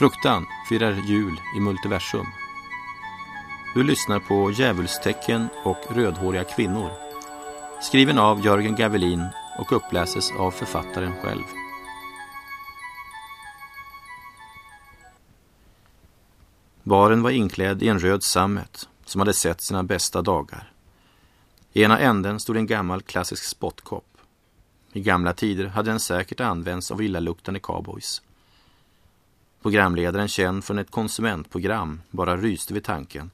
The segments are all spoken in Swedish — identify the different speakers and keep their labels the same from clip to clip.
Speaker 1: Fruktan firar jul i multiversum. Du lyssnar på Djävulstecken och rödhåriga kvinnor. Skriven av Jörgen Gavelin och uppläses av författaren själv. Baren var inklädd i en röd sammet som hade sett sina bästa dagar. I ena änden stod en gammal klassisk spottkopp. I gamla tider hade den säkert använts av illaluktande cowboys. Programledaren känd från ett konsumentprogram bara ryste vid tanken.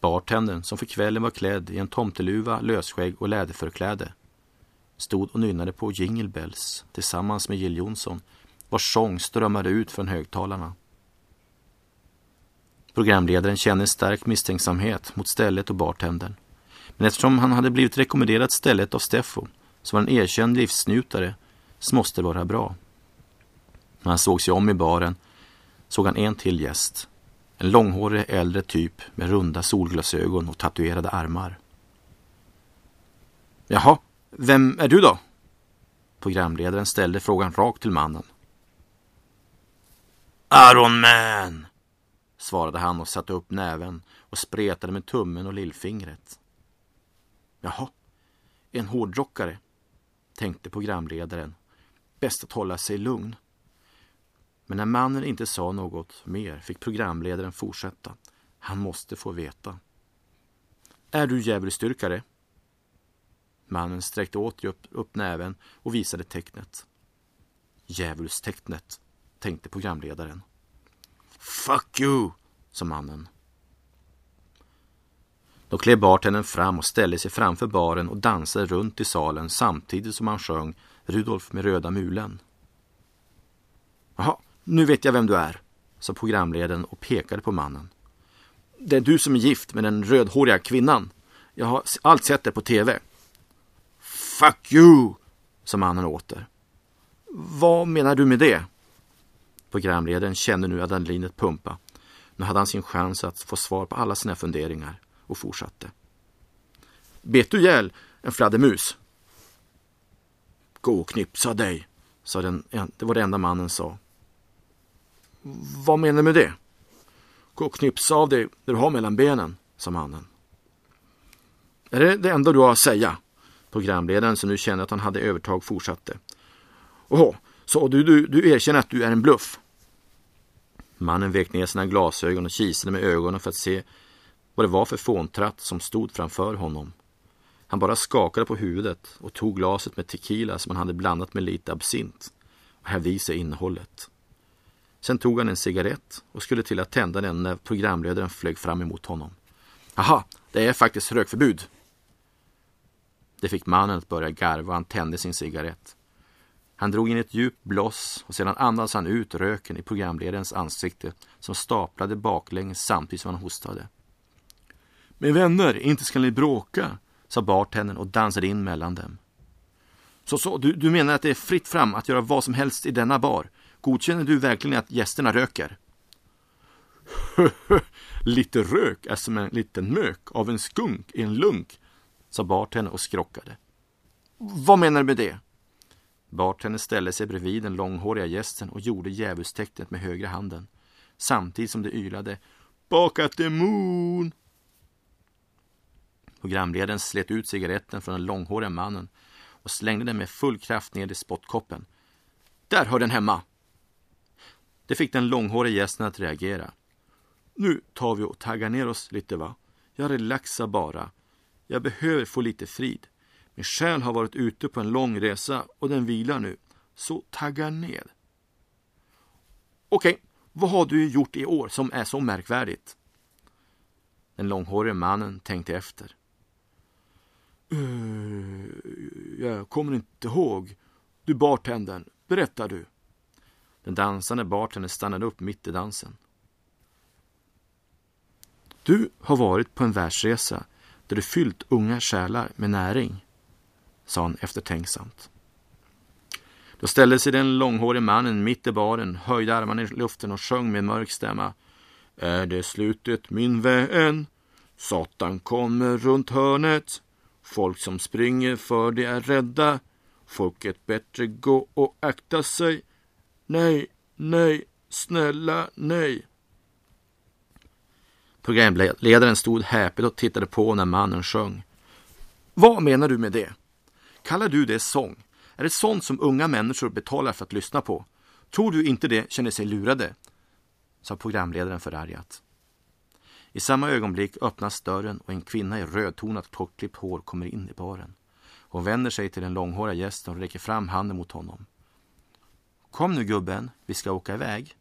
Speaker 1: Bartendern, som för kvällen var klädd i en tomteluva, lösskägg och läderförkläde, stod och nynnade på Jingle Bells tillsammans med Jill Johnson, vars sång strömmade ut från högtalarna. Programledaren kände en stark misstänksamhet mot stället och bartendern. Men eftersom han hade blivit rekommenderat stället av Steffo, som var en erkänd livsnjutare, så måste det vara bra. När han såg sig om i baren såg han en till gäst. En långhårig äldre typ med runda solglasögon och tatuerade armar. Jaha, vem är du då? Programledaren ställde frågan rakt till mannen. Iron Man! svarade han och satte upp näven och spretade med tummen och lillfingret. Jaha, en hårdrockare, tänkte programledaren. Bäst att hålla sig lugn. Men när mannen inte sa något mer fick programledaren fortsätta. Han måste få veta. Är du djävulsdyrkare? Mannen sträckte åter upp, upp näven och visade tecknet. Djävulstecknet, tänkte programledaren. Fuck you, sa mannen. Då klev bartendern fram och ställde sig framför baren och dansade runt i salen samtidigt som han sjöng Rudolf med röda mulen. Jaha, nu vet jag vem du är, sa programledaren och pekade på mannen. Det är du som är gift med den rödhåriga kvinnan. Jag har allt sett det på tv. Fuck you, sa mannen åter. Vad menar du med det? Programledaren kände nu adrenalinet pumpa. Nu hade han sin chans att få svar på alla sina funderingar och fortsatte. Bet du ihjäl en fladdermus? Gå och knipsa dig, sa den, det var det enda mannen sa. Vad menar du med det? Gå och knipsa av dig det du har mellan benen, sa mannen. Är det det enda du har att säga? Programledaren som nu kände att han hade övertag fortsatte. Åhå, så du, du, du erkänner att du är en bluff? Mannen vek ner sina glasögon och kisade med ögonen för att se vad det var för fåntratt som stod framför honom. Han bara skakade på huvudet och tog glaset med tequila som han hade blandat med lite absint och hävde i sig innehållet. Sen tog han en cigarett och skulle till att tända den när programledaren flög fram emot honom. Aha, det är faktiskt rökförbud. Det fick mannen att börja garva och han tände sin cigarett. Han drog in ett djupt bloss och sedan andades han ut röken i programledarens ansikte som staplade baklänges samtidigt som han hostade. Men vänner, inte ska ni bråka, sa bartendern och dansade in mellan dem. Så, så, du, du menar att det är fritt fram att göra vad som helst i denna bar? Godkänner du verkligen att gästerna röker? Lite rök är som en liten mök av en skunk i en lunk, sa bartendern och skrockade. Vad menar du med det? Bartendern ställde sig bredvid den långhåriga gästen och gjorde djävulstecknet med högra handen. Samtidigt som det ylade Back at the moon! Programledaren slet ut cigaretten från den långhåriga mannen och slängde den med full kraft ned i spottkoppen. Där hör den hemma! Det fick den långhåriga gästen att reagera. Nu tar vi och taggar ner oss lite va. Jag relaxar bara. Jag behöver få lite frid. Min själ har varit ute på en lång resa och den vilar nu. Så tagga ner. Okej, vad har du gjort i år som är så märkvärdigt? Den långhårige mannen tänkte efter. Uh, jag kommer inte ihåg. Du bartendern, berättar du. Den dansande bartendern stannade upp mitt i dansen. Du har varit på en världsresa där du fyllt unga själar med näring, sa han eftertänksamt. Då ställde sig den långhårige mannen mitt i baren, höjde armarna i luften och sjöng med mörk stämma. Är det slutet min vän? Satan kommer runt hörnet. Folk som springer för de är rädda. Folket bättre gå och akta sig. Nej, nej, Snälla, nej. Programledaren stod häpet och tittade på när mannen sjöng. Vad menar du med det? Kallar du det sång? Är det sånt som unga människor betalar för att lyssna på? Tror du inte det känner sig lurade? sa programledaren förargat. I samma ögonblick öppnas dörren och en kvinna i rödtonat kortklippt hår kommer in i baren. Hon vänder sig till den långhåriga gästen och räcker fram handen mot honom. Kom nu gubben, vi ska åka iväg.